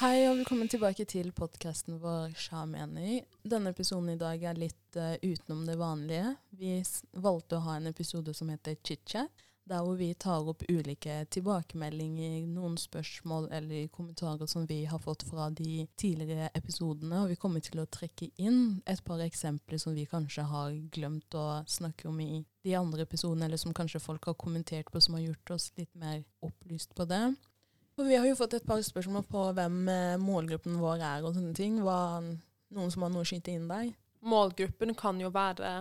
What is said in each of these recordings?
Hei og velkommen tilbake til podkasten vår Shameni. Denne episoden i dag er litt uh, utenom det vanlige. Vi valgte å ha en episode som heter Chit-chat, der hvor vi tar opp ulike tilbakemeldinger, noen spørsmål eller kommentarer som vi har fått fra de tidligere episodene. Og vi kommer til å trekke inn et par eksempler som vi kanskje har glemt å snakke om i de andre episodene, eller som kanskje folk har kommentert på, som har gjort oss litt mer opplyst på det. Og vi har jo fått et par spørsmål på hvem eh, målgruppen vår er og sånne ting. Hva, noen som har noe å skyte inn der? Målgruppen kan jo være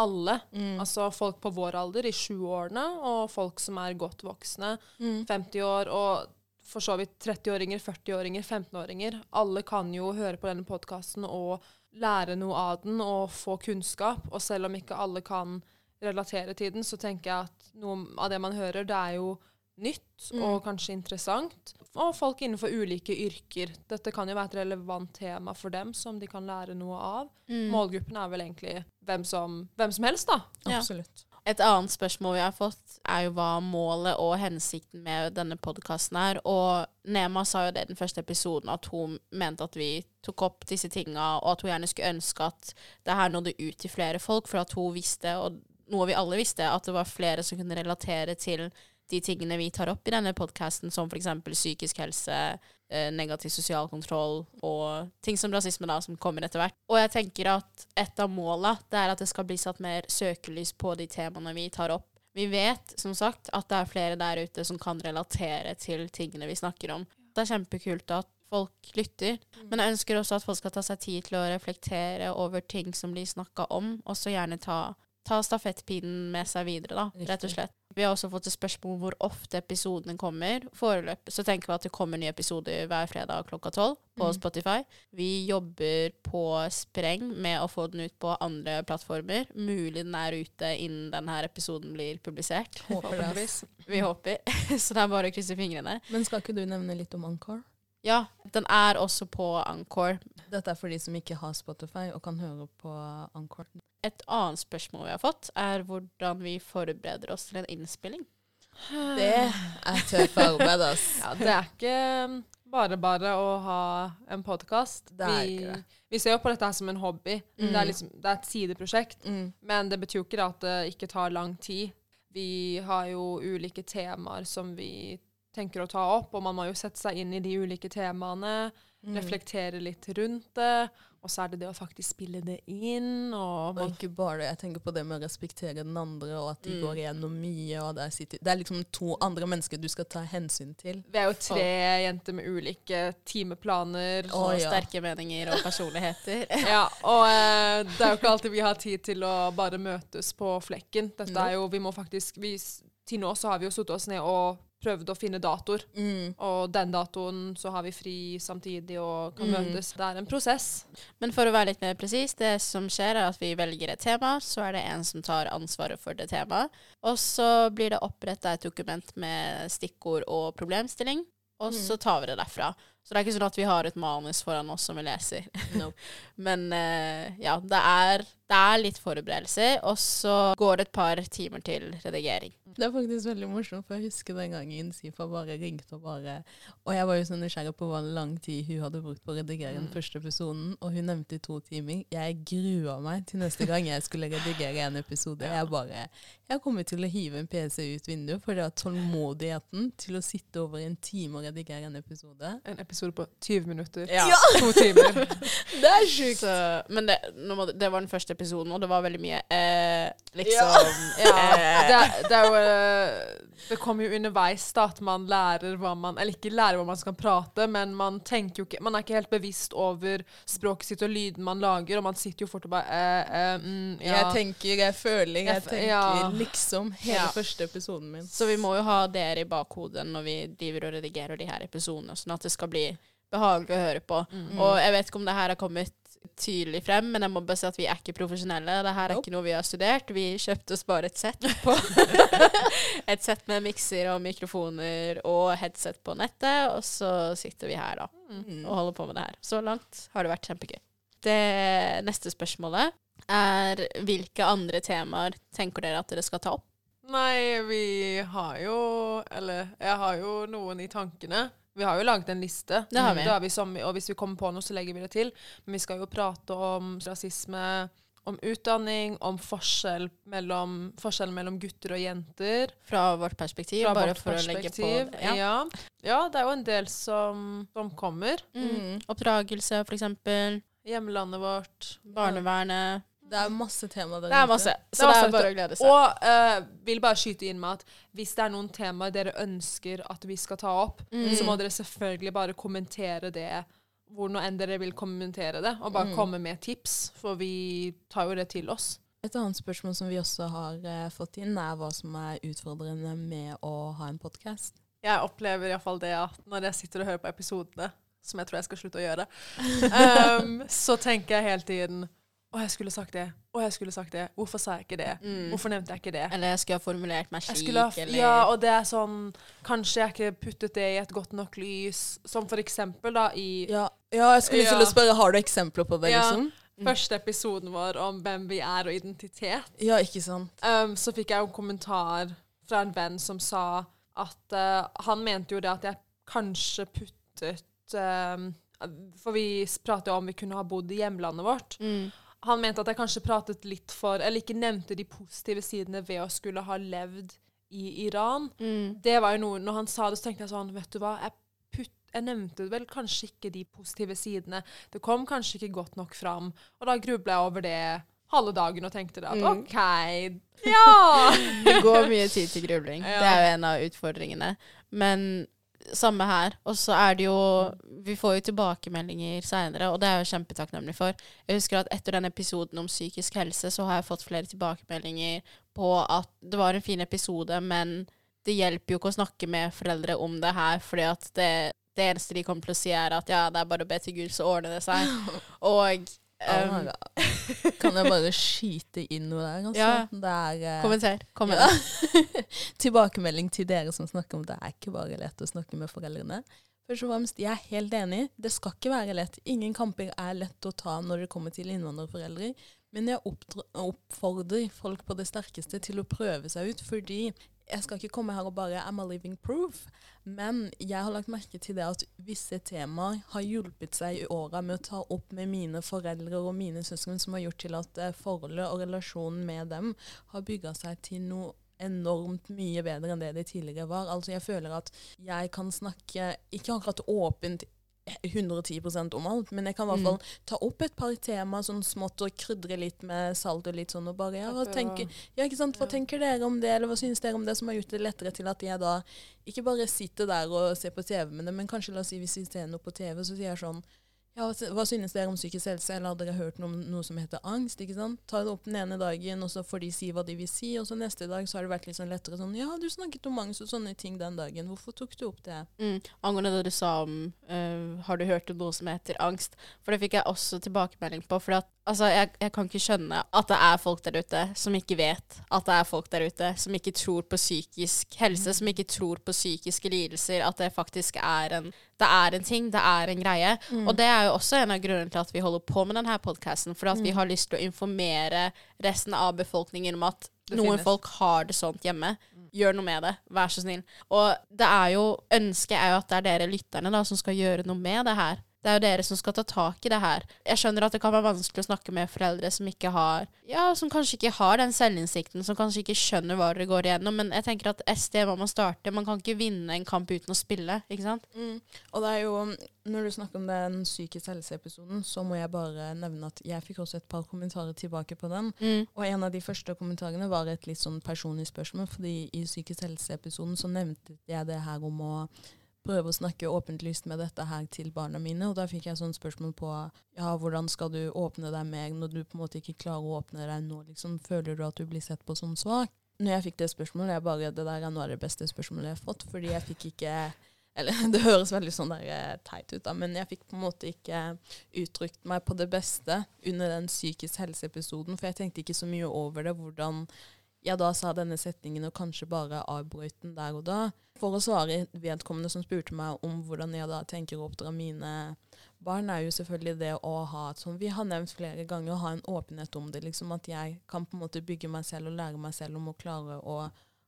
alle. Mm. Altså folk på vår alder, i 20-årene, og folk som er godt voksne, Mm. 50 år, og for så vidt 30-åringer, 40-åringer, 15-åringer. Alle kan jo høre på denne podkasten og lære noe av den og få kunnskap. Og selv om ikke alle kan relatere til den, så tenker jeg at noe av det man hører, det er jo nytt Mm. og kanskje interessant. Og folk innenfor ulike yrker. Dette kan jo være et relevant tema for dem som de kan lære noe av. Mm. Målgruppen er vel egentlig hvem som, hvem som helst, da. Ja. Absolutt. Et annet spørsmål vi har fått, er jo hva målet og hensikten med denne podkasten er. Og Nema sa jo det i den første episoden, at hun mente at vi tok opp disse tinga, og at hun gjerne skulle ønske at det her nådde ut til flere folk, for at hun visste, og noe vi alle visste, at det var flere som kunne relatere til de tingene vi tar opp i denne podkasten, som f.eks. psykisk helse, eh, negativ sosial kontroll og ting som rasisme, da, som kommer etter hvert. Og jeg tenker at et av måla er at det skal bli satt mer søkelys på de temaene vi tar opp. Vi vet som sagt at det er flere der ute som kan relatere til tingene vi snakker om. Det er kjempekult at folk lytter, men jeg ønsker også at folk skal ta seg tid til å reflektere over ting som blir snakka om, og så gjerne ta, ta stafettpinnen med seg videre, da, rett og slett. Vi har også fått et spørsmål om hvor ofte episodene kommer. Foreløpig så tenker vi at det kommer nye episoder hver fredag klokka tolv på Mm. Spotify. Vi jobber på spreng med å få den ut på andre plattformer. Mulig den er ute innen denne episoden blir publisert. Håper det. Vi håper. Så det er bare å krysse fingrene. Men skal ikke du nevne litt om Anchor? Ja, den er også på Encore. Dette er for de som ikke har Spotify og kan høre på Encore. Et annet spørsmål vi har fått, er hvordan vi forbereder oss til en innspilling. Det er tøff arbeid, ass. Ja, det er ikke um, bare bare å ha en podkast. Det Vi, det. vi ser jo på dette her som en hobby. Det, Mm. er liksom, det er et sideprosjekt. Mm. Men det betyr jo ikke at det ikke tar lang tid. Vi har jo ulike temaer som vi tenker å ta opp, og man må jo sette seg inn i de ulike temaene, Mm. reflektere litt rundt det, og så er det det å faktisk spille det inn, og Og ikke bare det. Jeg tenker på det med å respektere den andre, og at de Mm. går igjennom mye. Og der sitter, det er liksom to andre mennesker du skal ta hensyn til. Vi er jo tre jenter med ulike timeplaner. Og, Og ja. sterke meninger og personligheter. Ja, og eh, det er jo ikke alltid vi har tid til å bare møtes på flekken. Dette er jo, vi må faktisk, vi, til nå så har vi jo suttet oss ned og prøvd å finne datoer. Mm. Og den datoen så har vi fri samtidig og kan Mm. møtes. Det er en prosess. Men for å være litt mer presis, det som skjer er at vi velger et tema, så er det en som tar ansvaret for det temaet. Og så blir det oppretta et dokument med stikkord og problemstilling, og så tar vi det derfra. Så det er ikke sånn at vi har et manus foran oss som vi leser. Nope. Men eh, ja, det er, det er litt forberedelser, og så går det et par timer til redigering. Det er faktisk veldig morsomt, for jeg husker den gangen Sifa bare ringte og bare Og jeg var jo så nysgjerrig på hvor lang tid hun hadde brukt på å redigere den Mm. første episoden, og hun nevnte to timer. Jeg grua meg til neste gang jeg skulle redigere en episode. Jeg bare Jeg kommer til å hive en PC ut vinduet, for det var tålmodigheten til å sitte over en time og redigere en episode. En episode på 20 minutter. Ja. To timer. Det er sjukt! Så, men det, nå må, det var den første episoden, og det var veldig mye eh, liksom Ja, ja. det, er- det er jo eh, Det kommer jo underveis da at man lærer hva man Eller ikke lærer hva man skal prate, men man tenker jo ikke Man er ikke helt bevisst over språket sitt og lyden man lager, og man sitter jo fort og bare eh, eh, mm, ja. Jeg tenker, jeg føler, jeg Jeg f- tenker ja. liksom hele Ja. første episoden min. Så vi må jo ha dere i bakhodet når vi driver og redigerer de her episodene, sånn at det skal bli behagelig å høre på. Mm. Og jeg vet ikke om det her har kommet tydelig frem, men jeg må bare si at vi er ikke profesjonelle. Det her er ikke noe vi har studert. Vi kjøpte oss bare et sett på Et sett med mikser og mikrofoner og headset på nettet, og så sitter vi her, da, Mm. og holder på med det her. Så langt har det vært kjempegøy. Det neste spørsmålet er hvilke andre temaer tenker dere at dere skal ta opp? Nei, vi har jo Eller jeg har jo noen i tankene. Vi har jo laget en liste, Det har vi. Det har vi som, og hvis vi kommer på noe, så legger vi det til. Men vi skal jo prate om rasisme, om utdanning, om forskjell mellom, forskjellen mellom gutter og jenter. Fra vårt perspektiv, Fra bare vårt for å legge på perspektiv. ja. Ja. ja, det er jo en del som, som kommer. Mm. Oppdragelse, for eksempel. Hjemlandet vårt. Barnevernet. Det er masse tema der Det er masse. Så Det er det er masse. bare å glede seg. Og uh, vil bare skyte inn med at hvis det er noen temaer dere ønsker at vi skal ta opp, Mm. så må dere selvfølgelig bare kommentere det hvor nå enn dere vil kommentere det, og bare Mm. komme med tips, for vi tar jo det til oss. Et annet spørsmål som vi også har eh, fått inn, er hva som er utfordrende med å ha en podkast. Jeg opplever iallfall det at når jeg sitter og hører på episodene, som jeg tror jeg skal slutte å gjøre, um, så tenker jeg hele tiden Å, jeg skulle sagt det. Å, jeg skulle sagt det. Hvorfor sa jeg ikke det? Mm. Hvorfor nevnte jeg ikke det? Eller jeg skulle ha formulert meg slik, eller ja, og det er sånn Kanskje jeg ikke puttet det i et godt nok lys. Som for eksempel da i Ja, ja jeg skulle til å spørre, har du eksempler på det, Ja. liksom? første episoden vår om hvem vi er og identitet. Ja, ikke sant? Um, så fikk jeg jo en kommentar fra en venn som sa at uh, han mente jo det at jeg kanskje puttet um, For vi pratet jo om vi kunne ha bodd i hjemlandet vårt. Mm. Han mente at jeg kanskje pratet litt for Eller ikke nevnte de positive sidene ved å skulle ha levd i Iran. Mm. Det var jo noe Når han sa det, så tenkte jeg sånn Vet du hva? Jeg, putt, jeg nevnte vel kanskje ikke de positive sidene. Det kom kanskje ikke godt nok fram. Og da grubla jeg over det halve dagen og tenkte det at Mm. OK, ja! Det går mye tid til grubling. Ja. Det er jo en av utfordringene. Men samme her. Og så er det jo Vi får jo tilbakemeldinger seinere, og det er jeg jo kjempetakknemlig for. Jeg husker at etter den episoden om psykisk helse, så har jeg fått flere tilbakemeldinger på at det var en fin episode, men det hjelper jo ikke å snakke med foreldre om det her, fordi at det, det eneste de kommer til å si, er at ja, det er bare å be til Gud, så ordner det seg. Og um. Kan jeg bare skyte inn noe der, altså? Ja. Det er eh, kommenter. Kom ja. Tilbakemelding til dere som snakker om det er ikke bare lett å snakke med foreldrene. Først og fremst, Jeg er helt enig. Det skal ikke være lett. Ingen kamper er lett å ta når det kommer til innvandrerforeldre. Men jeg oppfordrer folk på det sterkeste til å prøve seg ut, fordi jeg skal ikke komme her og bare I'm a living proof. Men jeg har lagt merke til det at visse temaer har hjulpet seg i åra med å ta opp med mine foreldre og mine søsken, som har gjort til at eh, forholdet og relasjonen med dem har bygga seg til noe enormt mye bedre enn det det tidligere var. Altså Jeg føler at jeg kan snakke ikke akkurat åpent 110 om alt, men jeg kan i hvert Mm. fall ta opp et par tema sånn smått og krydre litt med salt og litt sånn, og bare ja, hva tenker, ja, ikke sant? Hva Ja. tenker dere om det, eller hva synes dere om det som har gjort det lettere til at jeg da ikke bare sitter der og ser på TV med det, men kanskje la oss si hvis vi ser noe på TV, så sier jeg sånn ja, hva synes dere om psykisk helse, eller har dere hørt noe om noe som heter angst? ikke sant? Ta det opp den ene dagen, og så får de si hva de vil si, og så neste dag så har det vært litt sånn lettere sånn Ja, du snakket om angst og sånne ting den dagen, hvorfor tok du opp det? Mm. Angående det du sa om eh, Har du hørt om noe som heter angst? For det fikk jeg også tilbakemelding på. For altså, jeg, jeg kan ikke skjønne at det er folk der ute som ikke vet at det er folk der ute som ikke tror på psykisk helse, som ikke tror på psykiske lidelser, at det faktisk er en, det er en ting, det er en greie. Mm. Og det er jo også en av grunnene til at vi holder på med denne podkasten, for at vi Mm. har lyst til å informere resten av befolkningen om at noen folk har det sånt hjemme. Gjør noe med det, vær så snill. Og det er jo, ønsket er jo at det er dere lytterne da, som skal gjøre noe med det her. Det er jo dere som skal ta tak i det her. Jeg skjønner at det kan være vanskelig å snakke med foreldre som ikke har Ja, som kanskje ikke har den selvinnsikten, som kanskje ikke skjønner hva dere går igjennom, men jeg tenker at SD må man starte. Man kan ikke vinne en kamp uten å spille, ikke sant? Mm. Og det er jo, når du snakker om den psykisk helse-episoden, så må jeg bare nevne at jeg fikk også et par kommentarer tilbake på den. Og en av de første kommentarene var et litt sånn personlig spørsmål, fordi i psykisk helse-episoden så nevnte jeg det her om å prøve å snakke åpent lyst med dette her til barna mine, og da fikk jeg sånn spørsmål på ja, hvordan skal du åpne deg mer når du på en måte ikke klarer å åpne deg nå, liksom, føler du at du blir sett på som svak? Når jeg fikk det spørsmålet, jeg bare, det der er noe av det beste spørsmålet jeg har fått, fordi jeg fikk ikke eller det høres veldig sånn der eh, teit ut, da, men jeg fikk på en måte ikke uttrykt meg på det beste under den psykisk helse-episoden, for jeg tenkte ikke så mye over det, hvordan jeg da sa denne setningen og kanskje bare avbrøt den der og da. For å svare vedkommende som spurte meg om hvordan jeg da tenker å oppdra mine barn, er jo selvfølgelig det å ha, som vi har nevnt flere ganger, å ha en åpenhet om det. liksom At jeg kan på en måte bygge meg selv og lære meg selv om å klare å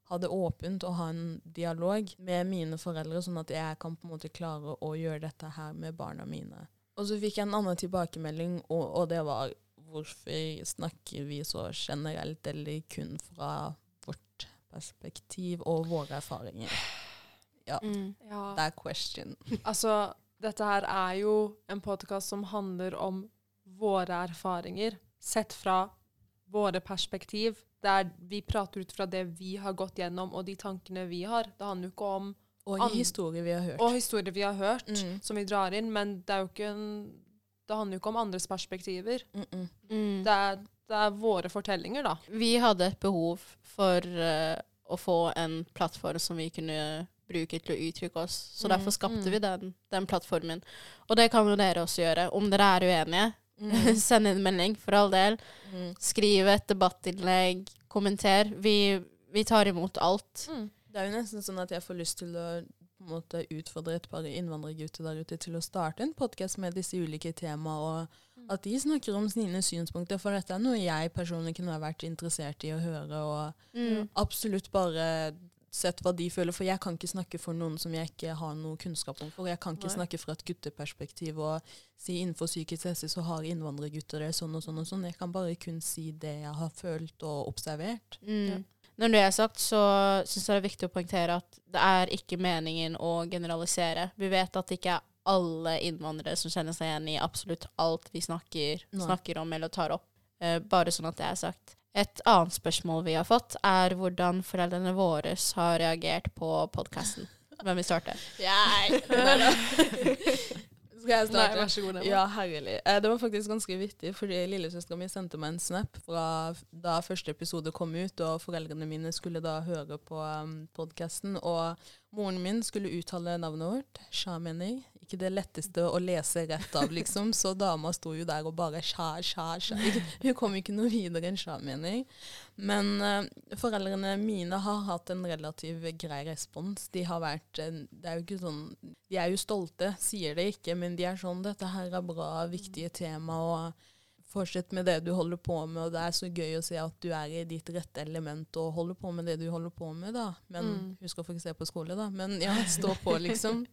ha det åpent og ha en dialog med mine foreldre, sånn at jeg kan på en måte klare å gjøre dette her med barna mine. Og så fikk jeg en annen tilbakemelding, og, og det var hvorfor snakker vi så generelt, eller kun fra vårt perspektiv og våre erfaringer? Ja, Mm. Ja. det er question. Altså, dette her er jo en podkast som handler om våre erfaringer, sett fra våre perspektiv. Der vi prater ut fra det vi har gått gjennom, og de tankene vi har. Det handler jo ikke om Og historier vi har hørt. Og historier vi har hørt, Mm. som vi drar inn, men det er jo ikke en Det handler jo ikke om andres perspektiver. Mm -mm. Mm. Det er, det er våre fortellinger, da. Vi hadde et behov for uh, å få en plattform som vi kunne bruke til å uttrykke oss. Så Mm, derfor skapte mm. vi den, den plattformen. Og det kan jo dere også gjøre. Om dere er uenige, Mm. send en melding, for all del. Mm. Skriv et debattinnlegg, kommenter. Vi, vi tar imot alt. Det er jo nesten sånn at jeg får lyst til å på en måte utfordre et par innvandrergutter der ute til å starte en podkast med disse ulike temaene, og at de snakker om sine synspunkter. For dette er noe jeg personlig kunne vært interessert i å høre, og Mm. absolutt bare sett hva de føler. For jeg kan ikke snakke for noen som jeg ikke har noe kunnskap om. For jeg kan ikke Nei. snakke fra et gutteperspektiv og si innenfor psykisk helse så har innvandrergutter det sånn og sånn og sånn. Jeg kan bare kun si det jeg har følt og observert. Mm. Når det er sagt, så syns jeg det er viktig å poengtere at det er ikke meningen å generalisere. Vi vet at det ikke er alle innvandrere som kjenner seg igjen i absolutt alt vi snakker, snakker om eller tar opp. Eh, bare sånn at det er sagt. Et annet spørsmål vi har fått, er hvordan foreldrene våre har reagert på podkasten. Hvem vil starte? Skal jeg Nei, vær så god. Emma. Ja, herlig. Eh, Det var faktisk ganske vittig, fordi lillesøstera mi sendte meg en snap fra da første episode kom ut, og foreldrene mine skulle da høre på um, podkasten. Og moren min skulle uttale navnet vårt, Shameni. Ikke det letteste å lese rett av, liksom. Så dama sto jo der og bare sha, sha, sha. Hun kom ikke noe videre enn Shameni. Men uh, foreldrene mine har hatt en relativt grei respons. De har vært eh, Det er jo ikke sånn De er jo stolte, sier det ikke, men de er sånn 'Dette her er bra, viktige tema', og fortsett med det du holder på med. Og det er så gøy å se at du er i ditt rette element og holder på med det du holder på med, da. Men Mm. husk å fokusere på skole, da. Men ja, stå på, liksom.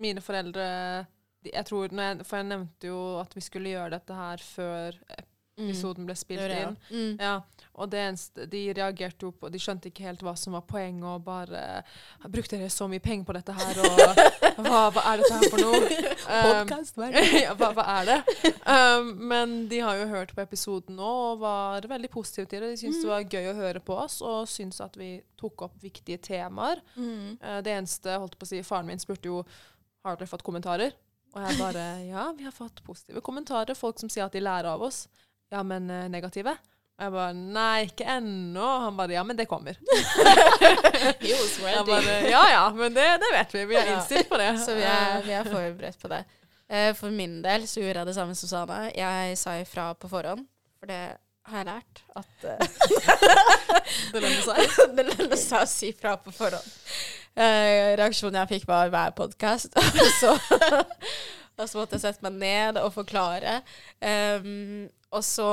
Mine foreldre de, jeg tror, jeg, For jeg nevnte jo at vi skulle gjøre dette her før episoden ble spilt Det det, ja. inn. Mm. Ja, og det eneste, De reagerte jo på De skjønte ikke helt hva som var poenget, og bare Brukte dere så mye penger på dette her, og hva, hva er dette her for noe? Um, er det? ja, hva, hva er det? Um, men de har jo hørt på episoden nå og var veldig positive til det. De syntes det var gøy å høre på oss, og syntes at vi tok opp viktige temaer. Mm. Uh, det eneste, holdt på å si, faren min spurte jo har dere fått kommentarer. Og jeg bare ja, vi har fått positive kommentarer. Folk som sier at de lærer av oss. Ja, men eh, negative? Og jeg bare nei, ikke ennå. Han bare ja, men det kommer. He was ready. bare ja ja, men det, det vet vi. Vi er innstilt på det. Så vi er, vi er forberedt på det. Eh, For min del så gjorde jeg det samme som Sana. Jeg sa ifra på forhånd, for det har jeg lært at uh, Det lønner seg. det lønner seg å si fra på forhånd. Eh, reaksjonen jeg fikk, var hver podkast. og, så, måtte jeg sette meg ned og forklare. Um, og så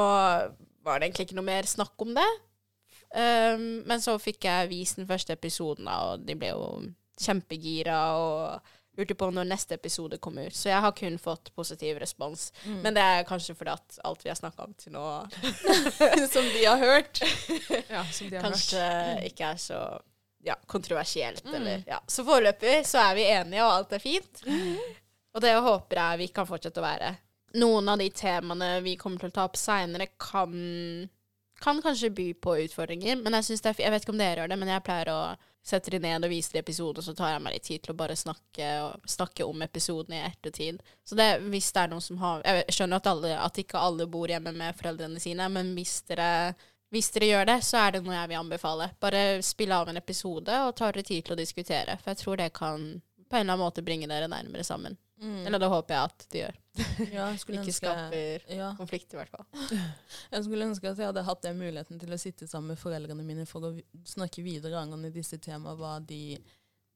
var det egentlig ikke noe mer snakk om det. Um, men så fikk jeg vist den første episoden, og de ble jo kjempegira og lurte på når neste episode kom ut. Så jeg har kun fått positiv respons. Mm. Men det er kanskje fordi at alt vi har snakka om til nå, Som de har hørt. Ja, som de har hørt. kanskje ikke er så ja, kontroversielt. Mm. Eller, ja. Så foreløpig så er vi enige, og alt er fint. Og det håper jeg vi kan fortsette å være. Noen av de temaene vi kommer til å ta opp seinere, kan, kan kanskje by på utfordringer. Men jeg, det er, jeg vet ikke om dere gjør det, men jeg pleier å sette de ned og vise de episoden, og så tar jeg meg litt tid til å bare snakke, snakke om episoden i ettertid. Så det, hvis det er noen som har Jeg skjønner at, alle, at ikke alle bor hjemme med foreldrene sine, men hvis dere hvis dere gjør det, så er det noe jeg vil anbefale. Bare spill av en episode og ta dere tid til å diskutere. For jeg tror det kan på en eller annen måte bringe dere nærmere sammen. Mm. Eller det håper jeg at det gjør. ja, Ikke ønske skaper ja. konflikt, i hvert fall. Jeg skulle ønske at jeg hadde hatt den muligheten til å sitte sammen med foreldrene mine for å snakke videre angående disse temaene, hva de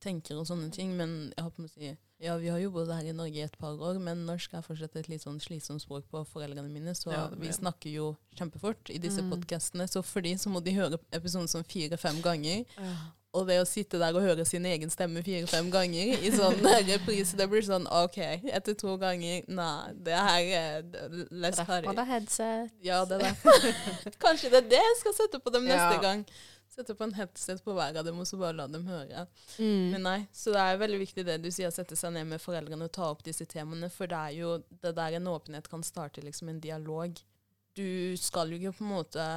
tenker og sånne ting. Men jeg håper å si ja, vi har jo bodd her i Norge i et par år, men norsk er fortsatt et litt sånn slitsomt språk på foreldrene mine, så Ja, vi snakker jo kjempefort i disse Mm. podcastene. Så for de så må de høre episoden sånn fire-fem ganger. Ja. Og det å sitte der og høre sin egen stemme fire-fem ganger i sånn reprise, det blir sånn OK, etter to ganger Nei, det her er less Derfor harry. man har headset. Ja, det er derfor. Kanskje det er det jeg skal sette på dem neste Ja. gang. Sette på en headset på hver av dem og så bare la dem høre. Mm. Men nei, så det er veldig viktig det du sier, å sette seg ned med foreldrene og ta opp disse temaene. For det er jo det der en åpenhet kan starte liksom en dialog. Du skal jo ikke på en måte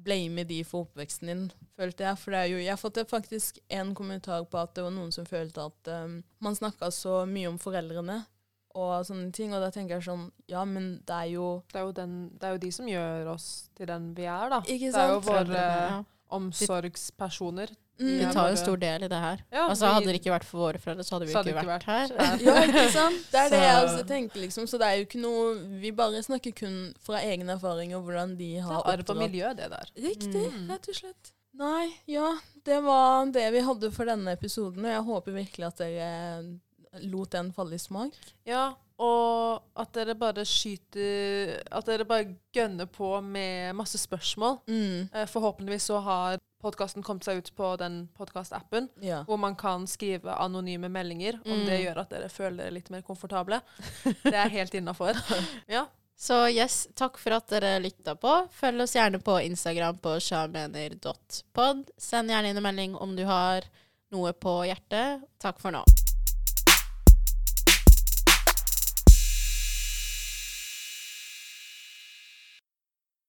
blame de for oppveksten din, følte jeg. For det er jo, jeg har fått faktisk en kommentar på at det var noen som følte at um, man snakka så mye om foreldrene og sånne ting. Og da tenker jeg sånn Ja, men det er jo Det er, jo den, det er jo de som gjør oss til den vi er, da. Ikke sant? Det er jo våre Foreldrene, ja. Omsorgspersoner. Mm. Vi tar jo bare- stor del i det her. Ja, altså, vi- hadde det ikke vært for våre foreldre, så hadde vi Så hadde ikke det vært, ikke her. Ja, ikke sant? Det er det jeg Så- også tenker, liksom. Så det er jo ikke noe Vi bare snakker kun fra egen erfaring og hvordan de Det har er arv og miljø, det der. Riktig, Mm. rett og slett. Nei, ja. Det var det vi hadde for denne episoden, og jeg håper virkelig at dere lot den falle i smak. Ja, og at dere bare skyter At dere bare gønner på med masse spørsmål. Mm. Eh, Forhåpentligvis så har podkasten kommet seg ut på den podkastappen, Ja. hvor man kan skrive anonyme meldinger, om Mm. det gjør at dere føler dere litt mer komfortable. Det er helt innafor. Ja. Så yes, takk for at dere lytta på. Følg oss gjerne på Instagram på sjamener.pod. Send gjerne inn en melding om du har noe på hjertet. Takk for nå.